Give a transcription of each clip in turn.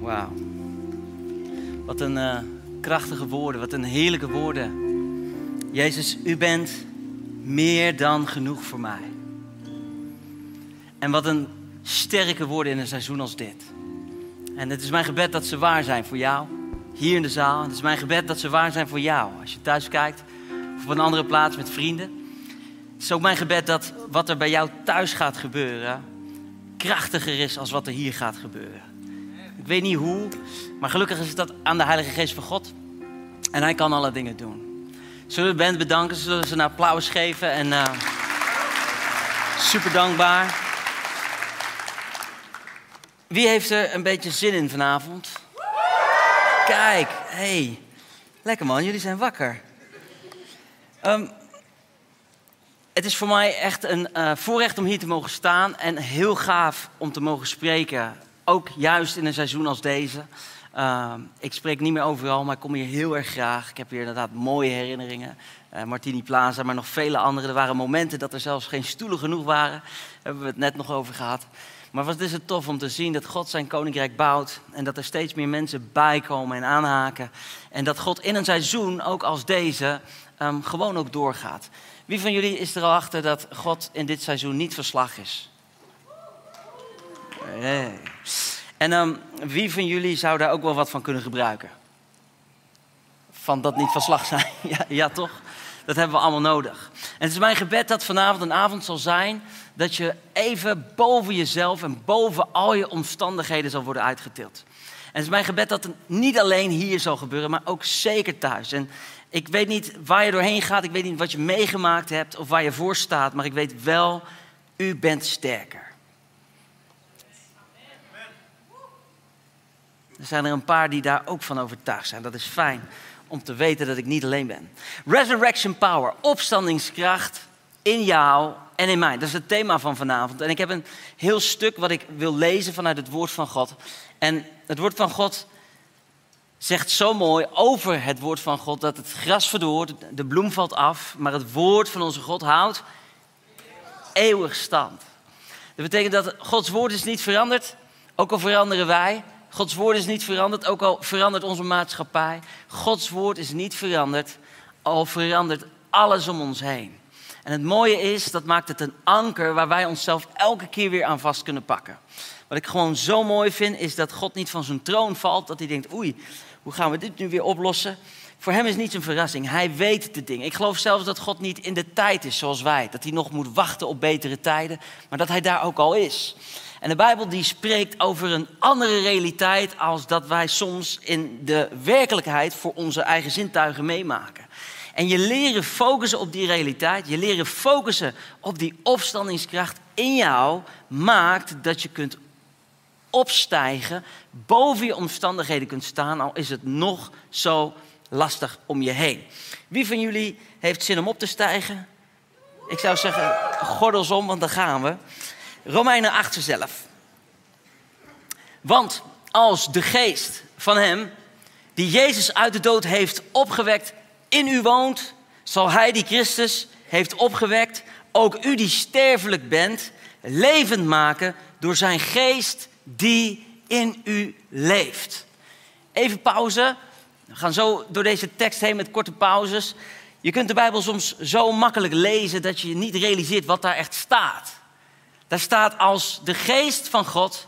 Wauw. Wat een eh, krachtige woorden, wat een heerlijke woorden. Jezus, u bent meer dan genoeg voor mij. En wat een sterke woorden in een seizoen als dit. En het is mijn gebed dat ze waar zijn voor jou, hier in de zaal. Het is mijn gebed dat ze waar zijn voor jou, als je thuis kijkt of op een andere plaats met vrienden. Het is ook mijn gebed dat wat er bij jou thuis gaat gebeuren, krachtiger is als wat er hier gaat gebeuren. Weet niet hoe, maar gelukkig is dat aan de Heilige Geest van God. En hij kan alle dingen doen. Zullen we de band bedanken? Zullen ze een applaus geven? En uh, super dankbaar. Wie heeft er een beetje zin in vanavond? Kijk, hey. Lekker man, jullie zijn wakker. Um, het is voor mij echt een uh, voorrecht om hier te mogen staan en heel gaaf om te mogen spreken. Ook juist in een seizoen als deze. Uh, ik spreek niet meer overal, maar ik kom hier heel erg graag. Ik heb hier inderdaad mooie herinneringen. Uh, Martini Plaza, maar nog vele andere. Er waren momenten dat er zelfs geen stoelen genoeg waren. Daar hebben we het net nog over gehad. Maar wat is het tof om te zien dat God zijn koninkrijk bouwt. En dat er steeds meer mensen bijkomen en aanhaken. En dat God in een seizoen, ook als deze, um, gewoon ook doorgaat. Wie van jullie is er al achter dat God in dit seizoen niet verslag is? Nee. En um, wie van jullie zou daar ook wel wat van kunnen gebruiken? Van dat niet verslag zijn? ja, ja, toch? Dat hebben we allemaal nodig. En het is mijn gebed dat vanavond een avond zal zijn dat je even boven jezelf en boven al je omstandigheden zal worden uitgetild. En het is mijn gebed dat het niet alleen hier zal gebeuren, maar ook zeker thuis. En ik weet niet waar je doorheen gaat, ik weet niet wat je meegemaakt hebt of waar je voor staat, maar ik weet wel, u bent sterker. Er zijn er een paar die daar ook van overtuigd zijn. Dat is fijn om te weten dat ik niet alleen ben. Resurrection power, opstandingskracht in jou en in mij. Dat is het thema van vanavond. En ik heb een heel stuk wat ik wil lezen vanuit het woord van God. En het woord van God zegt zo mooi over het woord van God dat het gras verdort, de bloem valt af, maar het woord van onze God houdt eeuwig stand. Dat betekent dat Gods woord is niet veranderd, ook al veranderen wij. Gods woord is niet veranderd, ook al verandert onze maatschappij. Gods woord is niet veranderd, al verandert alles om ons heen. En het mooie is, dat maakt het een anker waar wij onszelf elke keer weer aan vast kunnen pakken. Wat ik gewoon zo mooi vind, is dat God niet van zijn troon valt, dat hij denkt, oei, hoe gaan we dit nu weer oplossen? Voor hem is niets een verrassing. Hij weet de dingen. Ik geloof zelfs dat God niet in de tijd is zoals wij. Dat hij nog moet wachten op betere tijden. Maar dat hij daar ook al is. En de Bijbel die spreekt over een andere realiteit als dat wij soms in de werkelijkheid voor onze eigen zintuigen meemaken. En je leren focussen op die realiteit, je leren focussen op die opstandingskracht in jou, maakt dat je kunt opstijgen, boven je omstandigheden kunt staan, al is het nog zo lastig om je heen. Wie van jullie heeft zin om op te stijgen? Ik zou zeggen, gordels om, want dan gaan we. Romeinen 8 zelf. Want als de geest van hem, die Jezus uit de dood heeft opgewekt, in u woont, zal hij die Christus heeft opgewekt, ook u die sterfelijk bent, levend maken door zijn geest die in u leeft. Even pauze. We gaan zo door deze tekst heen met korte pauzes. Je kunt de Bijbel soms zo makkelijk lezen dat je niet realiseert wat daar echt staat. Daar staat als de geest van God,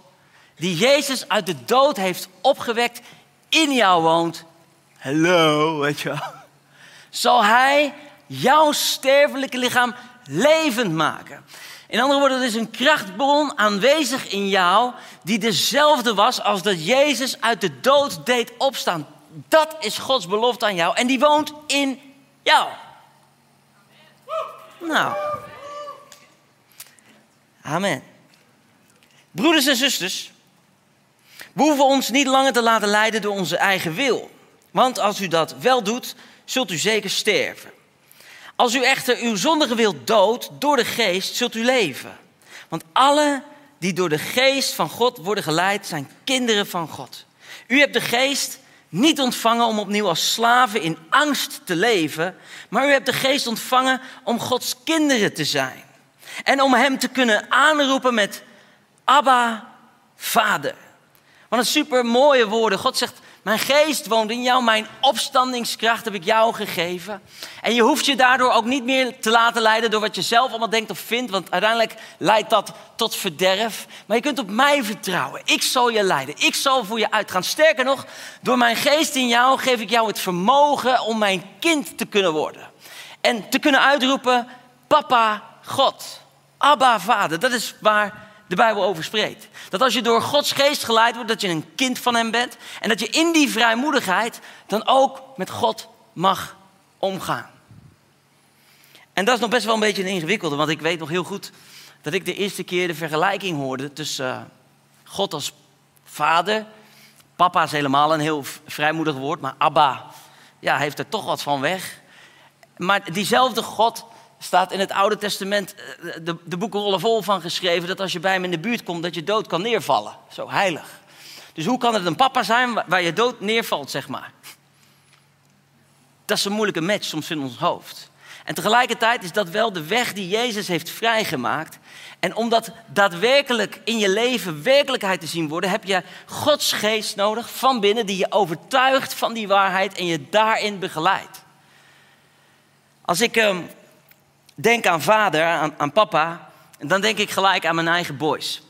die Jezus uit de dood heeft opgewekt, in jou woont. Hallo, weet je wel. Zal hij jouw sterfelijke lichaam levend maken. In andere woorden, er is een krachtbron aanwezig in jou die dezelfde was als dat Jezus uit de dood deed opstaan. Dat is Gods belofte aan jou en die woont in jou. Nou. Amen. Broeders en zusters, we hoeven ons niet langer te laten leiden door onze eigen wil. Want als u dat wel doet, zult u zeker sterven. Als u echter uw zondige wil doodt door de geest, zult u leven. Want alle die door de geest van God worden geleid, zijn kinderen van God. U hebt de geest niet ontvangen om opnieuw als slaven in angst te leven, maar u hebt de geest ontvangen om Gods kinderen te zijn. En om Hem te kunnen aanroepen met Abba, Vader. Wat een super mooie woorden. God zegt, mijn geest woont in jou, mijn opstandingskracht heb ik jou gegeven. En je hoeft je daardoor ook niet meer te laten leiden door wat je zelf allemaal denkt of vindt, want uiteindelijk leidt dat tot verderf. Maar je kunt op mij vertrouwen. Ik zal je leiden. Ik zal voor je uitgaan. Sterker nog, door mijn geest in jou geef ik jou het vermogen om mijn kind te kunnen worden. En te kunnen uitroepen, papa God, Abba Vader. Dat is waar de Bijbel over spreekt. Dat als je door Gods geest geleid wordt, dat je een kind van Hem bent. En dat je in die vrijmoedigheid dan ook met God mag omgaan. En dat is nog best wel een beetje een ingewikkelde, want ik weet nog heel goed dat ik de eerste keer de vergelijking hoorde tussen eh, God als vader. Papa is helemaal een heel vrijmoedig woord, maar Abba ja, heeft er toch wat van weg. Maar diezelfde God staat in het Oude Testament eh, de, de boeken vol van geschreven dat als je bij hem in de buurt komt, dat je dood kan neervallen. Zo heilig. Dus hoe kan het een papa zijn waar je dood neervalt, zeg maar? Dat is een moeilijke match soms in ons hoofd. En tegelijkertijd is dat wel de weg die Jezus heeft vrijgemaakt. En om dat daadwerkelijk in je leven werkelijkheid te zien worden, heb je Gods geest nodig van binnen, die je overtuigt van die waarheid en je daarin begeleidt. Als ik ehm, denk aan vader, aan, aan papa, dan denk ik gelijk aan mijn eigen boys.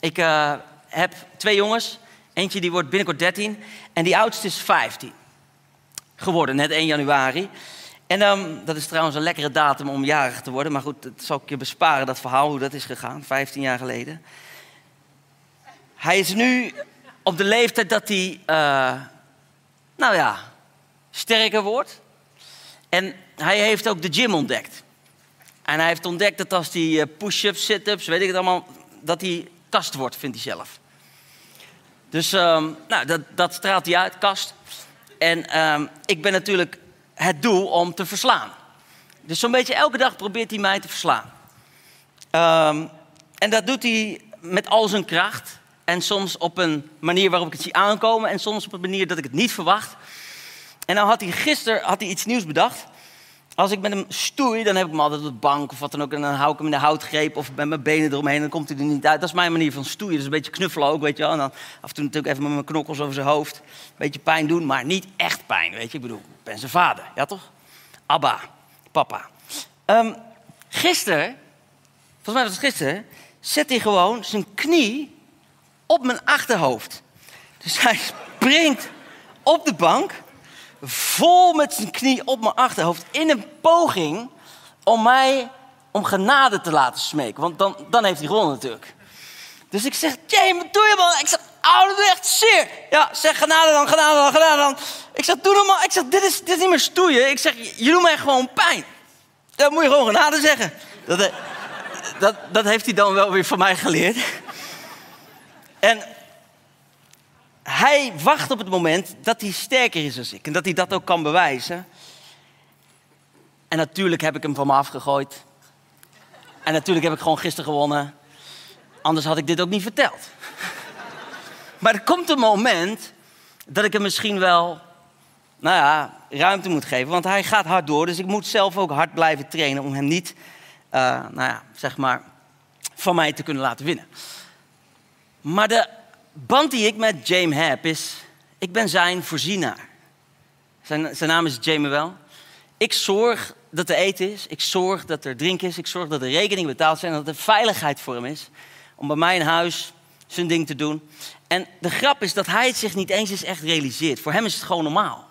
Ik uh, heb twee jongens. Eentje die wordt binnenkort 13 en die oudste is 15 geworden, net 1 januari. En um, dat is trouwens een lekkere datum om jarig te worden. Maar goed, dat zal ik je besparen, dat verhaal, hoe dat is gegaan, 15 jaar geleden. Hij is nu op de leeftijd dat hij, uh, nou ja, sterker wordt. En hij heeft ook de gym ontdekt. En hij heeft ontdekt dat als hij eh, push-ups, sit-ups, weet ik het allemaal, dat hij kast wordt, vindt hij zelf. Dus um, nou, dat, dat, straalt hij uit, kast. En um, ik ben natuurlijk het doel om te verslaan. Dus zo'n beetje elke dag probeert hij mij te verslaan. Um, en dat doet hij met al zijn kracht. En soms op een manier waarop ik het zie aankomen. En soms op een manier dat ik het niet verwacht. En dan had hij gisteren had hij iets nieuws bedacht. Als ik met hem stoei, dan heb ik hem altijd op de bank of wat dan ook. En dan hou ik hem in de houtgreep of met mijn benen eromheen. Dan komt hij er niet uit. Dat is mijn manier van stoeien. Dus een beetje knuffelen ook, weet je wel. En dan af en toe natuurlijk even met mijn knokkels over zijn hoofd. Een beetje pijn doen, maar niet echt pijn, weet je. Ik bedoel, ik ben zijn vader, ja toch? Abba, papa. Um, gisteren, volgens mij was het gisteren, zet hij gewoon zijn knie op mijn achterhoofd. Dus hij springt op de bank vol met zijn knie op mijn achterhoofd in een poging om mij om genade te laten smeken. Want dan, dan heeft hij gewonnen natuurlijk. Dus ik zeg, Jay, doe je man? Ik zeg, doe echt zeer. Ja, zeg genade dan, genade dan, genade dan. Ik zeg, doe normaal. Ik zeg, dit is, dit is niet meer stoeien. Ik zeg, je doet mij gewoon pijn. Dan moet je gewoon genade zeggen. Dat, eh, dat, dat heeft hij dan wel weer van mij geleerd. En hij wacht op het moment dat hij sterker is dan ik. En dat hij dat ook kan bewijzen. En natuurlijk heb ik hem van me afgegooid. En natuurlijk heb ik gewoon gisteren gewonnen. Anders had ik dit ook niet verteld. Maar er komt een moment dat ik hem misschien wel, nou ja, ruimte moet geven. Want hij gaat hard door. Dus ik moet zelf ook hard blijven trainen om hem niet, uh, nou ja, zeg maar, van mij te kunnen laten winnen. Maar de band die ik met James heb is, ik ben zijn voorzienaar. Zijn, zijn naam is wel. Ik zorg dat er eten is, ik zorg dat er drinken is, ik zorg dat er rekeningen betaald zijn, dat er veiligheid voor hem is. Om bij mij in huis zijn ding te doen. En de grap is dat hij het zich niet eens eens echt realiseert. Voor hem is het gewoon normaal.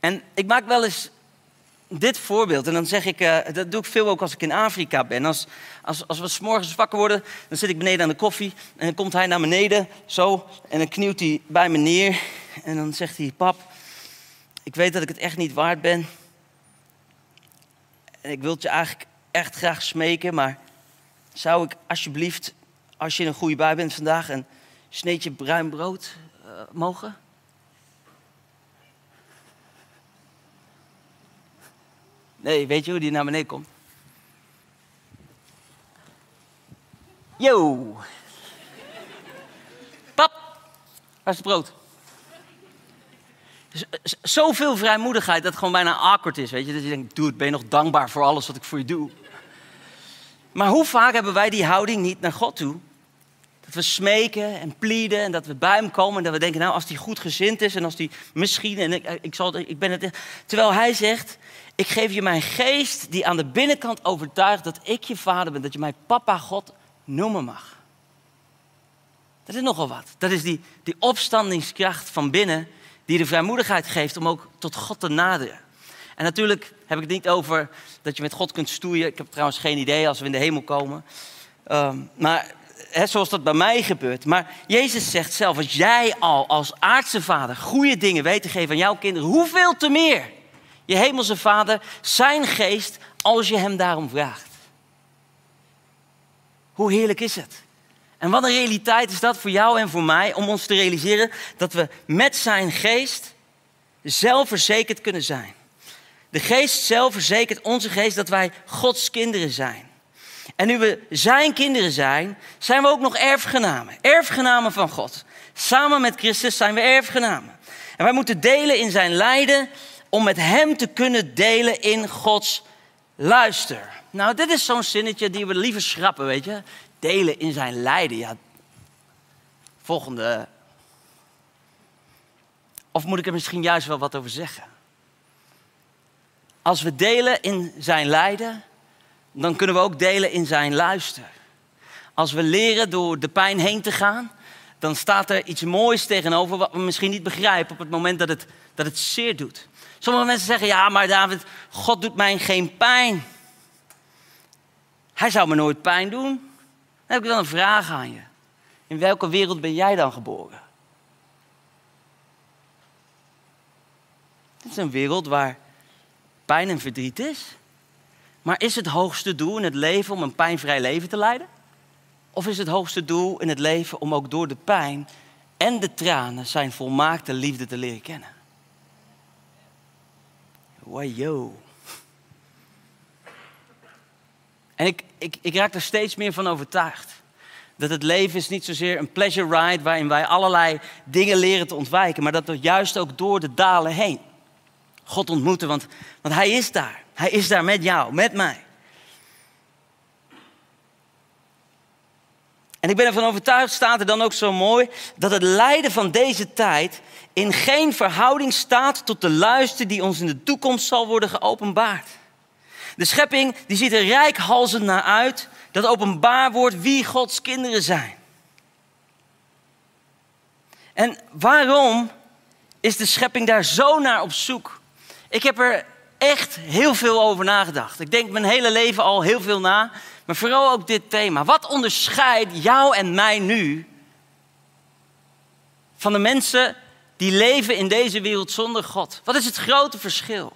En ik maak wel eens dit voorbeeld. En dan zeg ik, uh, dat doe ik veel ook als ik in Afrika ben. Als, als, als we s morgens wakker worden, dan zit ik beneden aan de koffie. En dan komt hij naar beneden, zo. En dan knielt hij bij me neer. En dan zegt hij, pap, ik weet dat ik het echt niet waard ben. En ik wil het je eigenlijk echt graag smeken. Maar zou ik alsjeblieft, als je in een goede bui bent vandaag, een sneetje bruin brood uh, mogen? Nee, weet je hoe die naar beneden komt? Yo. Pap, waar is het brood? Zoveel vrijmoedigheid dat het gewoon bijna awkward is. Weet je? Dat je denkt, het, ben je nog dankbaar voor alles wat ik voor je doe? Maar hoe vaak hebben wij die houding niet naar God toe? Dat we smeken en plieden en dat we bij hem komen. En dat we denken, nou, als hij goed gezind is en als hij misschien, en ik, ik, zal, ik ben het. Terwijl hij zegt, ik geef je mijn geest die aan de binnenkant overtuigt dat ik je vader ben. Dat je mij papa God noemen mag. Dat is nogal wat. Dat is die, die opstandingskracht van binnen die de vrijmoedigheid geeft om ook tot God te naderen. En natuurlijk heb ik het niet over dat je met God kunt stoeien. Ik heb trouwens geen idee als we in de hemel komen. Ehm, maar he, zoals dat bij mij gebeurt. Maar Jezus zegt zelf, als jij al als aardse vader goede dingen weet te geven aan jouw kinderen, hoeveel te meer je hemelse vader zijn geest als je hem daarom vraagt. Hoe heerlijk is het? En wat een realiteit is dat voor jou en voor mij om ons te realiseren dat we met zijn geest zelfverzekerd kunnen zijn. De geest zelf verzekert onze geest dat wij Gods kinderen zijn. En nu we zijn kinderen zijn, zijn we ook nog erfgenamen. Erfgenamen van God. Samen met Christus zijn we erfgenamen. En wij moeten delen in zijn lijden om met hem te kunnen delen in Gods luister. Nou, dit is zo'n zinnetje die we liever schrappen, weet je. Delen in zijn lijden. Ja. Volgende. Of moet ik er misschien juist wel wat over zeggen? Als we delen in zijn lijden, dan kunnen we ook delen in zijn luister. Als we leren door de pijn heen te gaan, dan staat er iets moois tegenover wat we misschien niet begrijpen op het moment dat het, dat het zeer doet. Sommige mensen zeggen, ja, maar David, God doet mij geen pijn. Hij zou me nooit pijn doen. Dan heb ik wel een vraag aan je. In welke wereld ben jij dan geboren? Dit is een wereld waar pijn en verdriet is. Maar is het hoogste doel in het leven om een pijnvrij leven te leiden? Of is het hoogste doel in het leven om ook door de pijn en de tranen zijn volmaakte liefde te leren kennen? Wajo. En ik, ik, ik raak er steeds meer van overtuigd. Dat het leven is niet zozeer een pleasure ride waarin wij allerlei dingen leren te ontwijken, maar dat we juist ook door de dalen heen God ontmoeten, want, want Hij is daar. Hij is daar met jou, met mij. En ik ben ervan overtuigd, staat er dan ook zo mooi, dat het lijden van deze tijd in geen verhouding staat tot de luister die ons in de toekomst zal worden geopenbaard. De schepping die ziet er rijkhalzend naar uit dat openbaar wordt wie Gods kinderen zijn. En waarom is de schepping daar zo naar op zoek? Ik heb er echt heel veel over nagedacht. Ik denk mijn hele leven al heel veel na, maar vooral ook dit thema. Wat onderscheidt jou en mij nu van de mensen die leven in deze wereld zonder God? Wat is het grote verschil?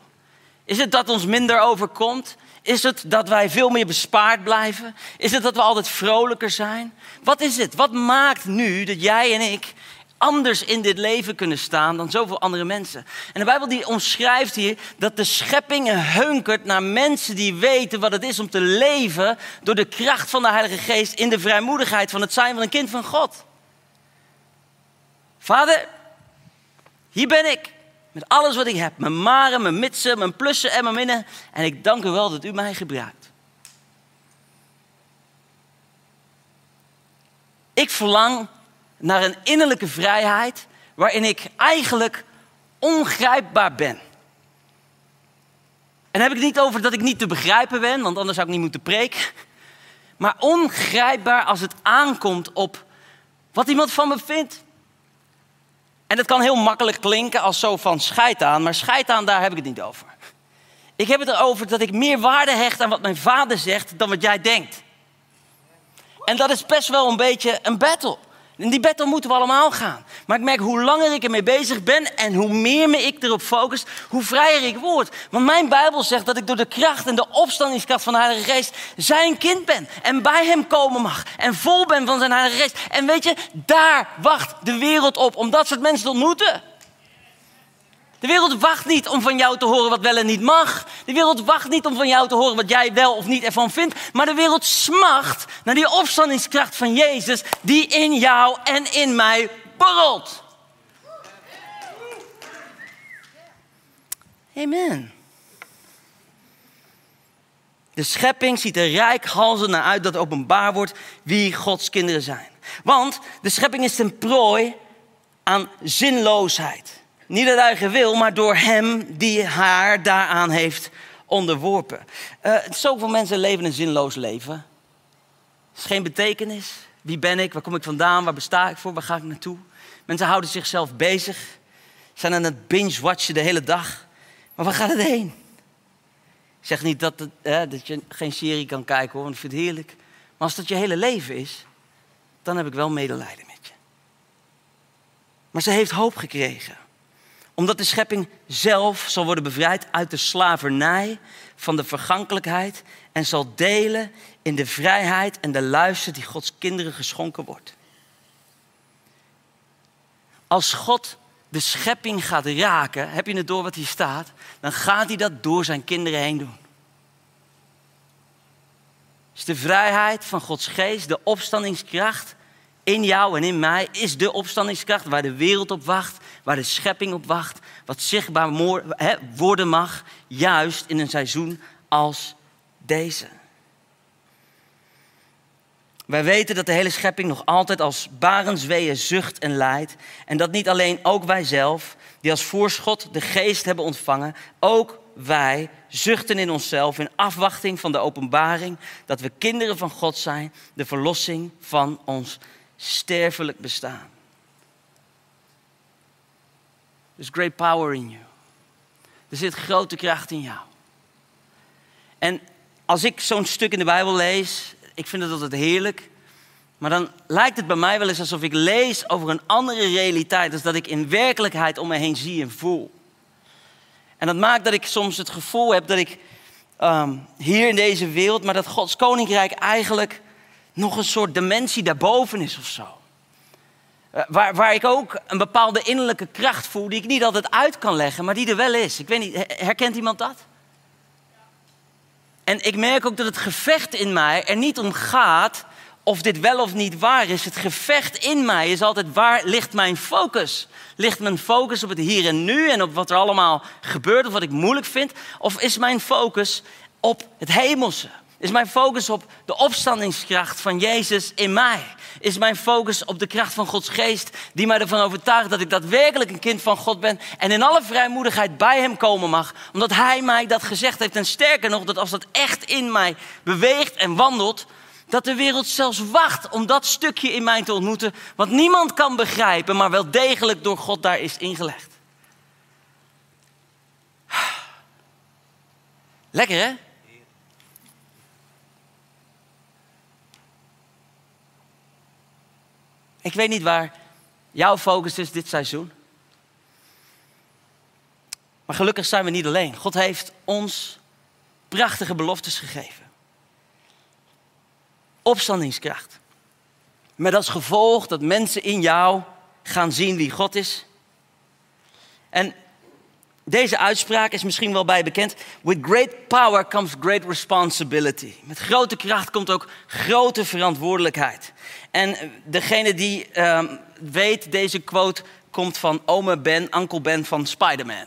Is het dat ons minder overkomt? Is het dat wij veel meer bespaard blijven? Is het dat we altijd vrolijker zijn? Wat is het? Wat maakt nu dat jij en ik anders in dit leven kunnen staan dan zoveel andere mensen. En de Bijbel die omschrijft hier dat de schepping hunkert naar mensen die weten wat het is om te leven door de kracht van de Heilige Geest in de vrijmoedigheid van het zijn van een kind van God. Vader, hier ben ik. Met alles wat ik heb. Mijn maren, mijn mitsen, mijn plussen en mijn minnen. En ik dank u wel dat u mij gebruikt. Ik verlang naar een innerlijke vrijheid waarin ik eigenlijk ongrijpbaar ben. En heb ik het niet over dat ik niet te begrijpen ben, want anders zou ik niet moeten preken. Maar ongrijpbaar als het aankomt op wat iemand van me vindt. En dat kan heel makkelijk klinken als zo van scheid aan, maar scheid aan, daar heb ik het niet over. Ik heb het erover dat ik meer waarde hecht aan wat mijn vader zegt dan wat jij denkt. En dat is best wel een beetje een battle. In die battle moeten we allemaal gaan. Maar ik merk hoe langer ik ermee bezig ben en hoe meer me ik erop focus, hoe vrijer ik word. Want mijn Bijbel zegt dat ik door de kracht en de opstandingskracht van de Heilige Geest zijn kind ben. En bij hem komen mag. En vol ben van zijn Heilige Geest. En weet je, daar wacht de wereld op om dat soort mensen te ontmoeten. De wereld wacht niet om van jou te horen wat wel en niet mag. De wereld wacht niet om van jou te horen wat jij wel of niet ervan vindt. Maar de wereld smacht naar die opstandingskracht van Jezus die in jou en in mij borrelt. Amen. De schepping ziet er rijkhalzend naar uit dat openbaar wordt wie Gods kinderen zijn. Want de schepping is ten prooi aan zinloosheid. Niet uit eigen wil, maar door hem die haar daaraan heeft onderworpen. Uh, zoveel mensen leven een zinloos leven. Er is geen betekenis. Wie ben ik? Waar kom ik vandaan? Waar besta ik voor? Waar ga ik naartoe? Mensen houden zichzelf bezig. Zijn aan het binge-watchen de hele dag. Maar waar gaat het heen? Ik zeg niet dat, het, dat je geen serie kan kijken hoor, want ik vind het heerlijk. Maar als dat je hele leven is, dan heb ik wel medelijden met je. Maar ze heeft hoop gekregen. Omdat de schepping zelf zal worden bevrijd uit de slavernij van de vergankelijkheid en zal delen in de vrijheid en de luister die Gods kinderen geschonken wordt. Als God de schepping gaat raken, heb je het door wat hier staat, dan gaat hij dat door zijn kinderen heen doen. Is de vrijheid van Gods geest, de opstandingskracht in jou en in mij, is de opstandingskracht waar de wereld op wacht, waar de schepping op wacht, wat zichtbaar worden mag, juist in een seizoen als deze. Wij weten dat de hele schepping nog altijd als barensweeën zucht en lijdt. En dat niet alleen ook wij zelf, die als voorschot de geest hebben ontvangen, ook wij zuchten in onszelf in afwachting van de openbaring dat we kinderen van God zijn, de verlossing van ons sterfelijk bestaan. There's great power in you. Er zit grote kracht in jou. En als ik zo'n stuk in de Bijbel lees, ik vind het altijd heerlijk. Maar dan lijkt het bij mij wel eens alsof ik lees over een andere realiteit. Dus dat ik in werkelijkheid om me heen zie en voel. En dat maakt dat ik soms het gevoel heb dat ik um, hier in deze wereld, maar dat Gods koninkrijk eigenlijk nog een soort dimensie daarboven is of zo. Uh, waar, waar ik ook een bepaalde innerlijke kracht voel die ik niet altijd uit kan leggen, maar die er wel is. Ik weet niet, herkent iemand dat? En ik merk ook dat het gevecht in mij er niet om gaat of dit wel of niet waar is. Het gevecht in mij is altijd waar ligt mijn focus? Ligt mijn focus op het hier en nu en op wat er allemaal gebeurt of wat ik moeilijk vind? Of is mijn focus op het hemelse? Is mijn focus op de opstandingskracht van Jezus in mij? Is mijn focus op de kracht van Gods geest die mij ervan overtuigt dat ik daadwerkelijk een kind van God ben en in alle vrijmoedigheid bij Hem komen mag, omdat Hij mij dat gezegd heeft. En sterker nog, dat als dat echt in mij beweegt en wandelt, dat de wereld zelfs wacht om dat stukje in mij te ontmoeten, wat niemand kan begrijpen, maar wel degelijk door God daar is ingelegd. Lekker hè? Ik weet niet waar jouw focus is dit seizoen. Maar gelukkig zijn we niet alleen. God heeft ons prachtige beloftes gegeven. Opstandingskracht. Met als gevolg dat mensen in jou gaan zien wie God is. En deze uitspraak is misschien wel bij bekend. With great power comes great responsibility. Met grote kracht komt ook grote verantwoordelijkheid. En degene die um, weet, deze quote komt van ome Ben, uncle Ben van Spider-Man.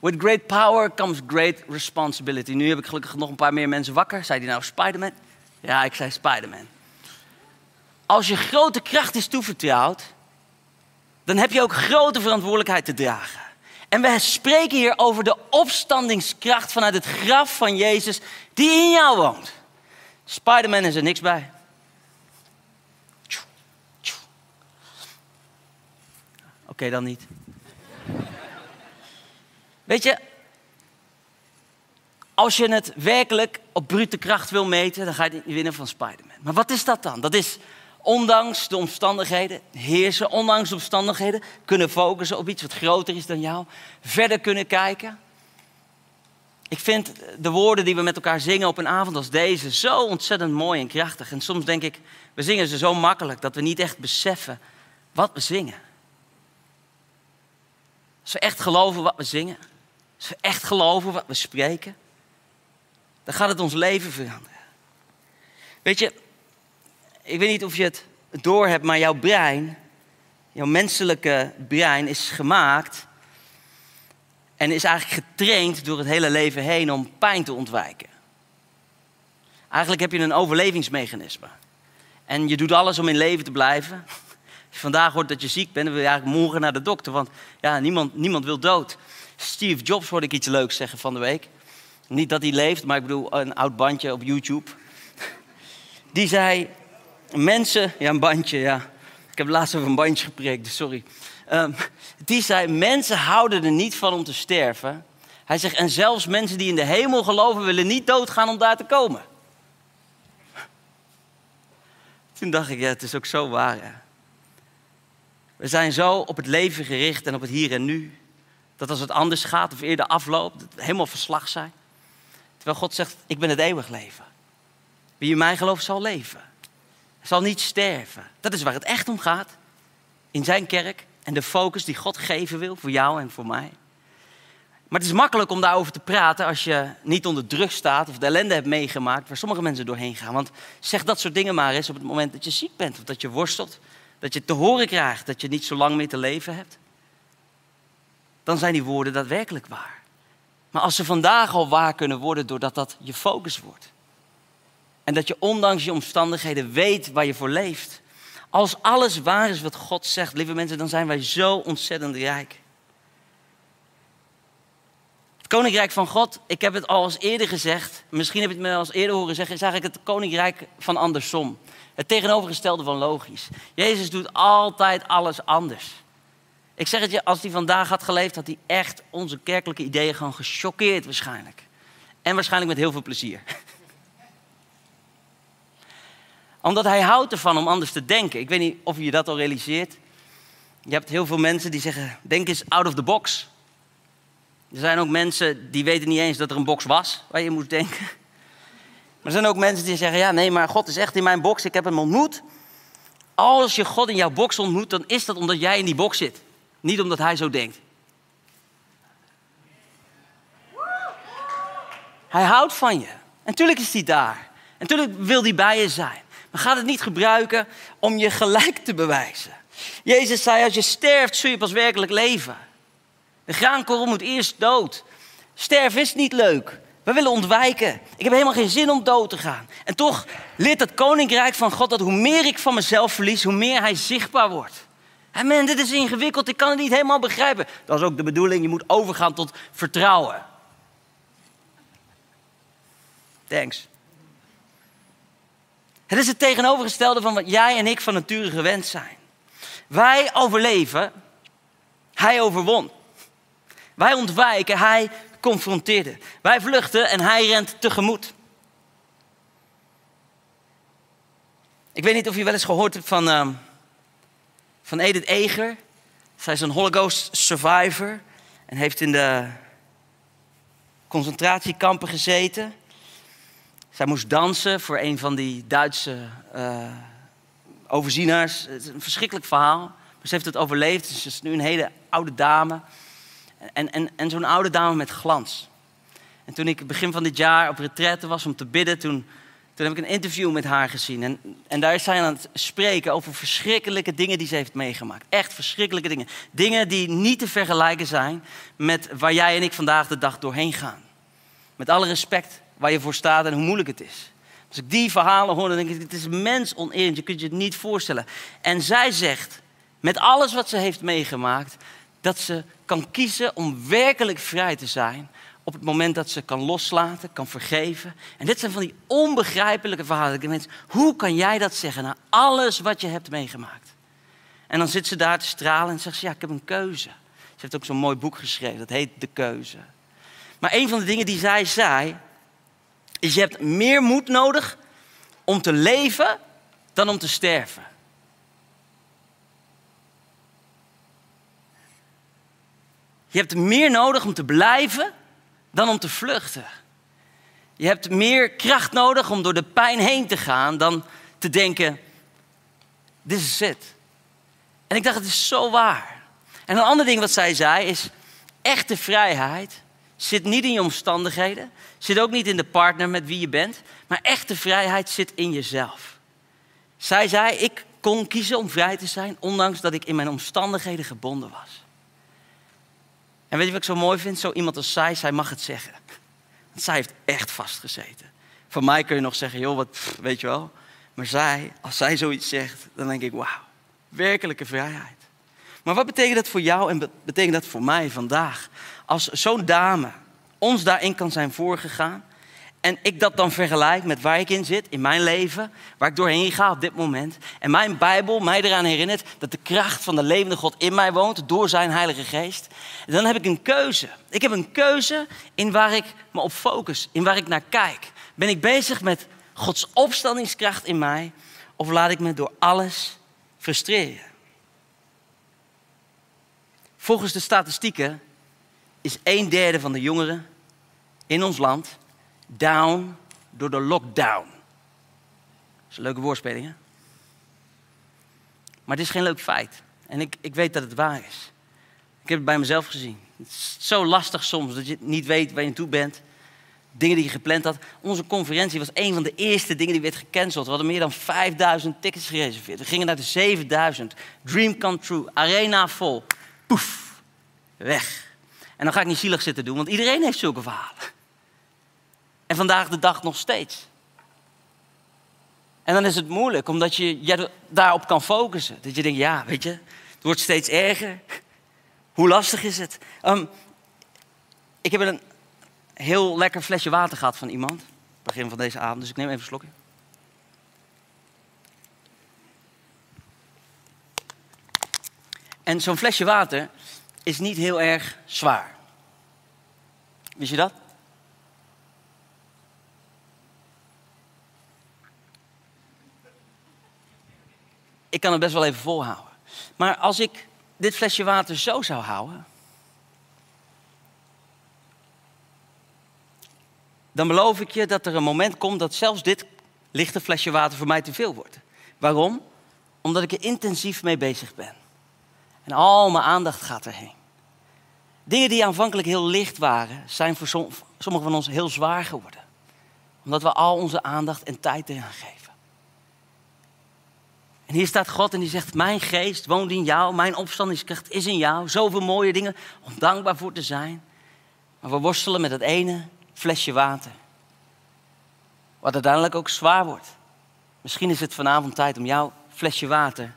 With great power comes great responsibility. Nu heb ik gelukkig nog een paar meer mensen wakker. Zei die nou Spider-Man? Ja, ik zei Spider-Man. Als je grote kracht is toevertrouwd, dan heb je ook grote verantwoordelijkheid te dragen. En we spreken hier over de opstandingskracht vanuit het graf van Jezus die in jou woont. Spider-Man is er niks bij. Oké, dan niet. Weet je, als je het werkelijk op brute kracht wil meten, dan ga je niet winnen van Spider-Man. Maar wat is dat dan? Dat is ondanks de omstandigheden heersen, ondanks de omstandigheden kunnen focussen op iets wat groter is dan jou, verder kunnen kijken. Ik vind de woorden die we met elkaar zingen op een avond als deze zo ontzettend mooi en krachtig. En soms denk ik, we zingen ze zo makkelijk dat we niet echt beseffen wat we zingen. Als we echt geloven wat we zingen, als we echt geloven wat we spreken, dan gaat het ons leven veranderen. Weet je, ik weet niet of je het door hebt, maar jouw brein, jouw menselijke brein is gemaakt en is eigenlijk getraind door het hele leven heen om pijn te ontwijken. Eigenlijk heb je een overlevingsmechanisme. En je doet alles om in leven te blijven. Als je vandaag hoort dat je ziek bent, dan wil je eigenlijk morgen naar de dokter. Want ja, niemand, niemand wil dood. Steve Jobs hoorde ik iets leuks zeggen van de week. Niet dat hij leeft, maar ik bedoel een oud bandje op YouTube. Die zei, mensen... Ja, een bandje, ja. Ik heb laatst over een bandje gepreekt, dus sorry. Ehm, die zei, mensen houden er niet van om te sterven. Hij zegt, en zelfs mensen die in de hemel geloven... willen niet doodgaan om daar te komen. Toen dacht ik, ja, het is ook zo waar. We zijn zo op het leven gericht en op het hier en nu. Dat als het anders gaat of eerder afloopt, helemaal verslag zijn. Terwijl God zegt, ik ben het eeuwig leven. Wie in mij gelooft zal leven. Zal niet sterven. Dat is waar het echt om gaat. In zijn kerk en de focus die God geven wil voor jou en voor mij. Maar het is makkelijk om daarover te praten als je niet onder druk staat of de ellende hebt meegemaakt waar sommige mensen doorheen gaan. Want zeg dat soort dingen maar eens op het moment dat je ziek bent of dat je worstelt. Dat je te horen krijgt dat je niet zo lang meer te leven hebt. Dan zijn die woorden daadwerkelijk waar. Maar als ze vandaag al waar kunnen worden doordat dat je focus wordt. En dat je ondanks je omstandigheden weet waar je voor leeft. Als alles waar is wat God zegt, lieve mensen, dan zijn wij zo ontzettend rijk. Het koninkrijk van God, ik heb het al eens eerder gezegd, misschien heb je het me al eens eerder horen zeggen, is eigenlijk het koninkrijk van andersom. Het tegenovergestelde van logisch. Jezus doet altijd alles anders. Ik zeg het je, als hij vandaag had geleefd, had hij echt onze kerkelijke ideeën gewoon gechoqueerd waarschijnlijk. En waarschijnlijk met heel veel plezier. Omdat hij houdt ervan om anders te denken. Ik weet niet of je dat al realiseert. Je hebt heel veel mensen die zeggen, denk eens out of the box. Er zijn ook mensen die weten niet eens dat er een box was waar je moest denken. Maar er zijn ook mensen die zeggen, ja nee, maar God is echt in mijn box, ik heb hem ontmoet. Als je God in jouw box ontmoet, dan is dat omdat jij in die box zit. Niet omdat hij zo denkt. Hij houdt van je. En natuurlijk is hij daar. En natuurlijk wil hij bij je zijn. Maar ga het niet gebruiken om je gelijk te bewijzen. Jezus zei, als je sterft, zul je pas werkelijk leven. De graankorrel moet eerst dood. Sterven is niet leuk. We willen ontwijken. Ik heb helemaal geen zin om dood te gaan. En toch leert het koninkrijk van God dat hoe meer ik van mezelf verlies, hoe meer hij zichtbaar wordt. En man, dit is ingewikkeld. Ik kan het niet helemaal begrijpen. Dat is ook de bedoeling. Je moet overgaan tot vertrouwen. Thanks. Het is het tegenovergestelde van wat jij en ik van nature gewend zijn. Wij overleven, hij overwon. Wij ontwijken, hij confronteerde. Wij vluchten en hij rent tegemoet. Ik weet niet of je wel eens gehoord hebt van, uh, van Edith Eger. Zij is een Holocaust survivor en heeft in de concentratiekampen gezeten. Zij moest dansen voor een van die Duitse uh. Het is een verschrikkelijk verhaal. Maar ze heeft het overleefd. Ze is nu een hele oude dame. En, en, en zo'n oude dame met glans. En toen ik begin van dit jaar op retraite was om te bidden, toen, toen heb ik een interview met haar gezien. En, en daar is zij aan het spreken over verschrikkelijke dingen die ze heeft meegemaakt. Echt verschrikkelijke dingen. Dingen die niet te vergelijken zijn met waar jij en ik vandaag de dag doorheen gaan. Met alle respect waar je voor staat en hoe moeilijk het is. Als ik die verhalen hoor, dan denk ik, het is mens oneerend. Je kunt je het niet voorstellen. En zij zegt, met alles wat ze heeft meegemaakt, dat ze kan kiezen om werkelijk vrij te zijn op het moment dat ze kan loslaten, kan vergeven. En dit zijn van die onbegrijpelijke verhalen. Ik mensen, hoe kan jij dat zeggen na alles wat je hebt meegemaakt? En dan zit ze daar te stralen en zegt ze, ja, ik heb een keuze. Ze heeft ook zo'n mooi boek geschreven, dat heet De Keuze. Maar een van de dingen die zij zei, is je hebt meer moed nodig om te leven dan om te sterven. Je hebt meer nodig om te blijven dan om te vluchten. Je hebt meer kracht nodig om door de pijn heen te gaan dan te denken, dit is het. En ik dacht, het is zo waar. En een ander ding wat zij zei is, echte vrijheid zit niet in je omstandigheden, zit ook niet in de partner met wie je bent, maar echte vrijheid zit in jezelf. Zij zei, ik kon kiezen om vrij te zijn, ondanks dat ik in mijn omstandigheden gebonden was. En weet je wat ik zo mooi vind? Zo iemand als zij, zij mag het zeggen. Want zij heeft echt vastgezeten. Voor mij kun je nog zeggen, joh, wat, weet je wel. Maar zij, als zij zoiets zegt, dan denk ik, wauw, werkelijke vrijheid. Maar wat betekent dat voor jou en betekent dat voor mij vandaag? Als zo'n dame ons daarin kan zijn voorgegaan. En ik dat dan vergelijk met waar ik in zit, in mijn leven, waar ik doorheen ga op dit moment. En mijn Bijbel mij eraan herinnert dat de kracht van de levende God in mij woont door zijn Heilige Geest. dan heb ik een keuze. Ik heb een keuze in waar ik me op focus, in waar ik naar kijk. Ben ik bezig met Gods opstandingskracht in mij of laat ik me door alles frustreren? Volgens de statistieken is een derde van de jongeren in ons land down door de lockdown. Dat is een leuke woordspeling, hè? Maar het is geen leuk feit. En ik, ik weet dat het waar is. Ik heb het bij mezelf gezien. Het is zo lastig soms dat je niet weet waar je toe bent. Dingen die je gepland had. Onze conferentie was een van de eerste dingen die werd gecanceld. We hadden meer dan 5000 tickets gereserveerd. We gingen naar de 7000. Dream come true. Arena vol. Poef. Weg. En dan ga ik niet zielig zitten doen, want iedereen heeft zulke verhalen. En vandaag de dag nog steeds. En dan is het moeilijk, omdat je daarop kan focussen. Dat je denkt, ja, weet je, het wordt steeds erger. Hoe lastig is het? Um, ik heb een heel lekker flesje water gehad van iemand. Begin van deze avond, dus ik neem even een slokje. En zo'n flesje water is niet heel erg zwaar. Wist je dat? Ik kan het best wel even volhouden. Maar als ik dit flesje water zo zou houden. Dan beloof ik je dat er een moment komt dat zelfs dit lichte flesje water voor mij te veel wordt. Waarom? Omdat ik er intensief mee bezig ben. En al mijn aandacht gaat erheen. Dingen die aanvankelijk heel licht waren, zijn voor sommigen van ons heel zwaar geworden. Omdat we al onze aandacht en tijd eraan geven. En hier staat God en die zegt, mijn geest woont in jou, mijn opstandingskracht is in jou. Zoveel mooie dingen om dankbaar voor te zijn. Maar we worstelen met het ene flesje water. Wat uiteindelijk ook zwaar wordt. Misschien is het vanavond tijd om jouw flesje water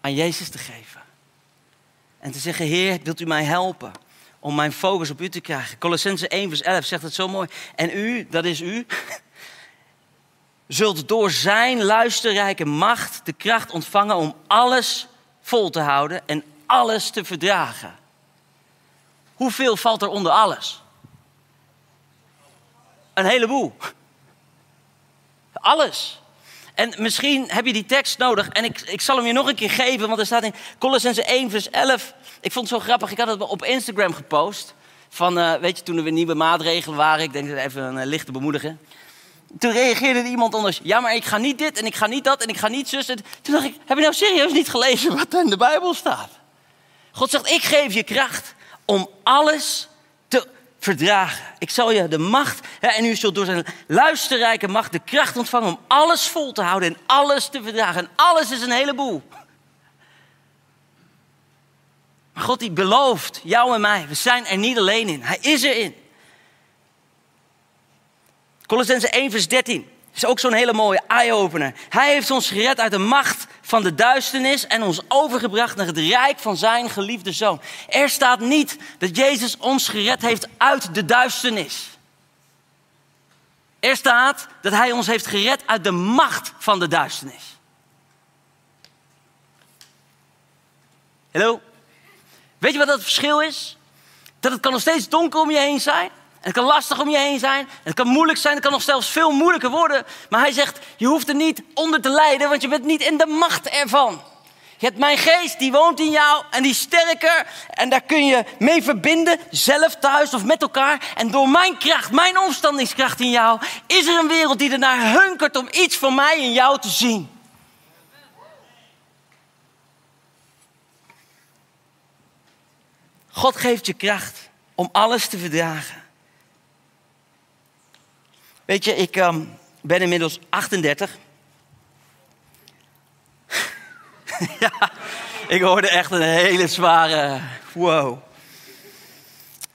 aan Jezus te geven. En te zeggen, Heer, wilt u mij helpen om mijn focus op u te krijgen? Colossense 1 vers 11 zegt het zo mooi. En u, dat is u, zult door zijn luisterrijke macht de kracht ontvangen om alles vol te houden en alles te verdragen. Hoeveel valt er onder alles? Een heleboel. Alles. En misschien heb je die tekst nodig. En ik, ik zal hem je nog een keer geven. Want er staat in Colossense 1 vers 11. Ik vond het zo grappig. Ik had het op Instagram gepost. Van, uh, weet je, toen er weer nieuwe maatregelen waren. Ik denk dat even een uh, lichte bemoedigen. Toen reageerde iemand anders. Ja, maar ik ga niet dit en ik ga niet dat en ik ga niet zus. En toen dacht ik, heb je nou serieus niet gelezen wat er in de Bijbel staat? God zegt, ik geef je kracht om alles verdragen. Ik zal je de macht, hè, en u zult door zijn luisterrijke macht de kracht ontvangen om alles vol te houden en alles te verdragen. En alles is een heleboel. Maar God die belooft jou en mij, we zijn er niet alleen in. Hij is erin. Colossense 1 vers 13 is ook zo'n hele mooie eye-opener. Hij heeft ons gered uit de macht van de duisternis en ons overgebracht naar het rijk van zijn geliefde zoon. Er staat niet dat Jezus ons gered heeft uit de duisternis. Er staat dat hij ons heeft gered uit de macht van de duisternis. Hallo? Weet je wat dat verschil is? Dat het kan nog steeds donker om je heen zijn het kan lastig om je heen zijn. Het kan moeilijk zijn. Het kan nog zelfs veel moeilijker worden. Maar hij zegt, je hoeft er niet onder te lijden, want je bent niet in de macht ervan. Je hebt mijn geest, die woont in jou en die is sterker. En daar kun je mee verbinden, zelf thuis of met elkaar. En door mijn kracht, mijn omstandingskracht in jou, is er een wereld die ernaar hunkert om iets van mij in jou te zien. God geeft je kracht om alles te verdragen. Weet je, ik um, ben inmiddels 38. ja, ik hoorde echt een hele zware wow.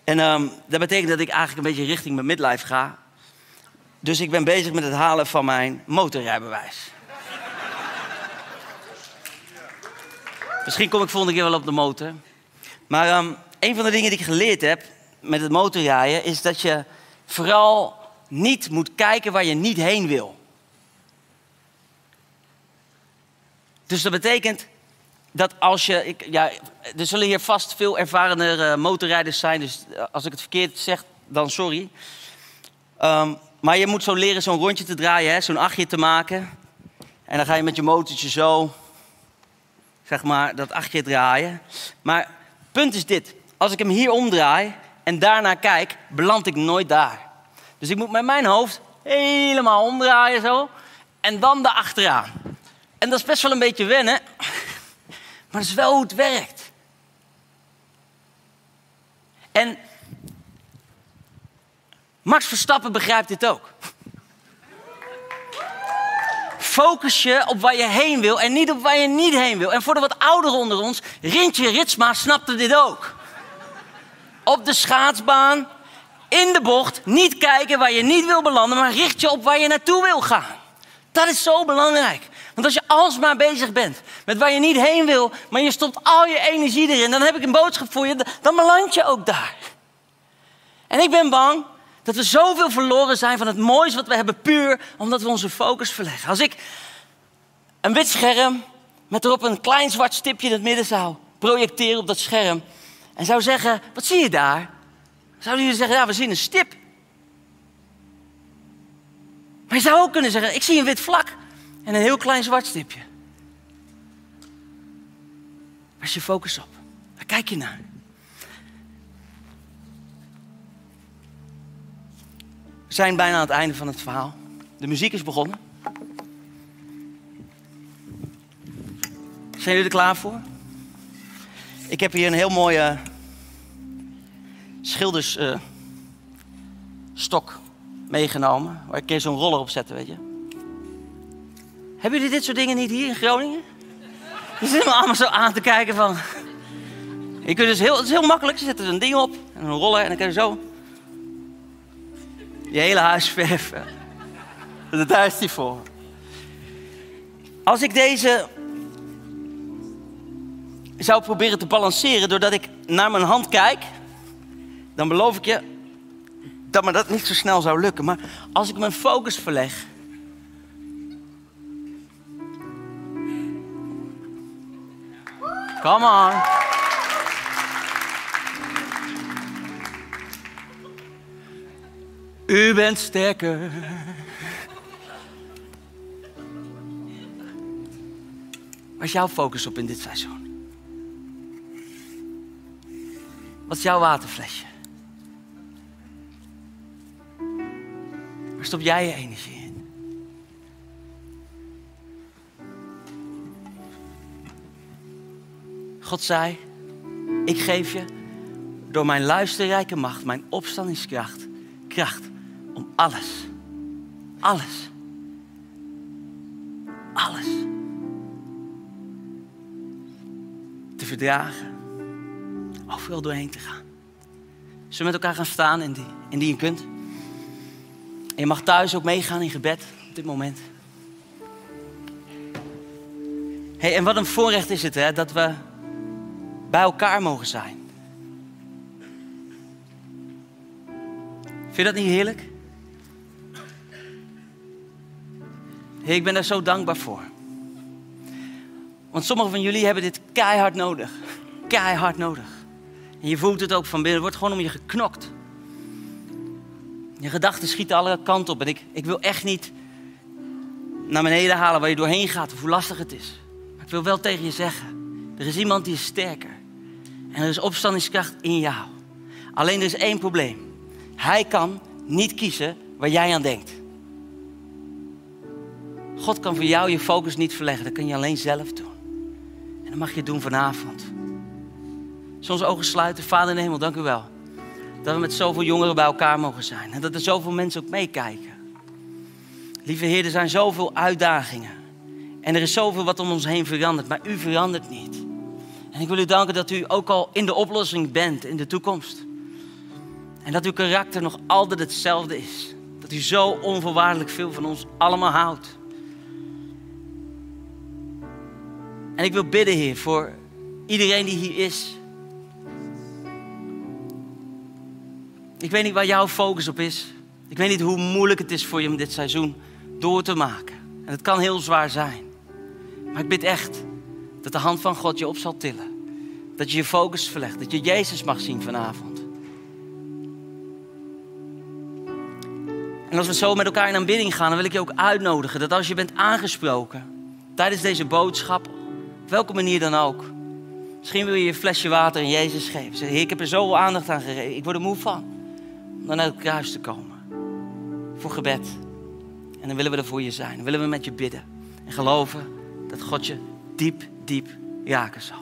En um, dat betekent dat ik eigenlijk een beetje richting mijn midlife ga. Dus ik ben bezig met het halen van mijn motorrijbewijs. Misschien kom ik volgende keer wel op de motor. Maar ehm, een van de dingen die ik geleerd heb met het motorrijden is dat je vooral niet moet kijken waar je niet heen wil. Dus dat betekent dat als je. Ik, ja, er zullen hier vast veel ervarende uh, motorrijders zijn, dus als ik het verkeerd zeg, dan sorry. Ehm, maar je moet zo leren zo'n rondje te draaien, zo'n achtje te maken. En dan ga je met je motortje zo, zeg maar, dat achtje draaien. Maar punt is dit: als ik hem hier omdraai en daarna kijk, beland ik nooit daar. Dus ik moet met mijn hoofd helemaal omdraaien zo. En dan de achteraan. En dat is best wel een beetje wennen. Maar dat is wel hoe het werkt. En Max Verstappen begrijpt dit ook. Focus je op waar je heen wil en niet op waar je niet heen wil. En voor de wat ouderen onder ons, Rintje Ritsma snapte dit ook. Op de schaatsbaan, in de bocht, niet kijken waar je niet wil belanden, maar richt je op waar je naartoe wil gaan. Dat is zo belangrijk. Want als je alsmaar bezig bent met waar je niet heen wil, maar je stopt al je energie erin, dan heb ik een boodschap voor je, dan beland je ook daar. En ik ben bang dat we zoveel verloren zijn van het moois wat we hebben, puur omdat we onze focus verleggen. Als ik een wit scherm met erop een klein zwart stipje in het midden zou projecteren op dat scherm en zou zeggen: Wat zie je daar? Zouden jullie zeggen: Ja, we zien een stip. Maar je zou ook kunnen zeggen: Ik zie een wit vlak en een heel klein zwart stipje. Waar is je focus op? Waar kijk je naar? We zijn bijna aan het einde van het verhaal. De muziek is begonnen. Zijn jullie er klaar voor? Ik heb hier een heel mooie schildersstok uh, meegenomen. Waar ik zo'n roller op zette, weet je. Hebben jullie dit soort dingen niet hier in Groningen? Je zit me allemaal zo aan te kijken van... Je kunt dus heel, het is heel makkelijk. Je zet er een ding op en een roller en dan kan je zo... Je hele huis verven. Daar is die voor. Als ik deze zou proberen te balanceren doordat ik naar mijn hand kijk, dan beloof ik je dat me dat niet zo snel zou lukken. Maar als ik mijn focus verleg Come on. U bent sterker. Waar is jouw focus op in dit seizoen? Wat is jouw waterflesje? Waar stop jij je energie in? God zei, ik geef je door mijn luisterrijke macht, mijn opstandingskracht, kracht om alles, alles, alles te verdragen, overal doorheen te gaan. Zullen we met elkaar gaan staan in die, in die je kunt? En je mag thuis ook meegaan in gebed op dit moment. Hey, en wat een voorrecht is het hè, dat we bij elkaar mogen zijn. Vind je dat niet heerlijk? Hey, ik ben daar zo dankbaar voor. Want sommigen van jullie hebben dit keihard nodig. Keihard nodig. En je voelt het ook van binnen. Het wordt gewoon om je geknokt. Je gedachten schieten alle kanten op. En ik, ik wil echt niet naar beneden halen waar je doorheen gaat of hoe lastig het is. Maar ik wil wel tegen je zeggen. Er is iemand die is sterker. En er is opstandingskracht in jou. Alleen er is één probleem. Hij kan niet kiezen waar jij aan denkt. God kan voor jou je focus niet verleggen. Dat kan je alleen zelf doen. En dat mag je doen vanavond. Soms ogen sluiten. Vader in de hemel, dank u wel. Dat we met zoveel jongeren bij elkaar mogen zijn. En dat er zoveel mensen ook meekijken. Lieve Heer, er zijn zoveel uitdagingen. En er is zoveel wat om ons heen verandert. Maar u verandert niet. En ik wil u danken dat u ook al in de oplossing bent in de toekomst. En dat uw karakter nog altijd hetzelfde is. Dat u zo onvoorwaardelijk veel van ons allemaal houdt. En ik wil bidden, Heer, voor iedereen die hier is. Ik weet niet waar jouw focus op is. Ik weet niet hoe moeilijk het is voor je om dit seizoen door te maken. En het kan heel zwaar zijn. Maar ik bid echt dat de hand van God je op zal tillen. Dat je je focus verlegt. Dat je Jezus mag zien vanavond. En als we zo met elkaar in aanbidding gaan, dan wil ik je ook uitnodigen dat als je bent aangesproken tijdens deze boodschap, op welke manier dan ook. Misschien wil je je flesje water aan Jezus geven. Ik heb er zoveel aandacht aan gegeven. Ik word er moe van. Dan naar het kruis te komen. Voor gebed. En dan willen we er voor je zijn. Dan willen we met je bidden. En geloven dat God je diep, diep raken zal.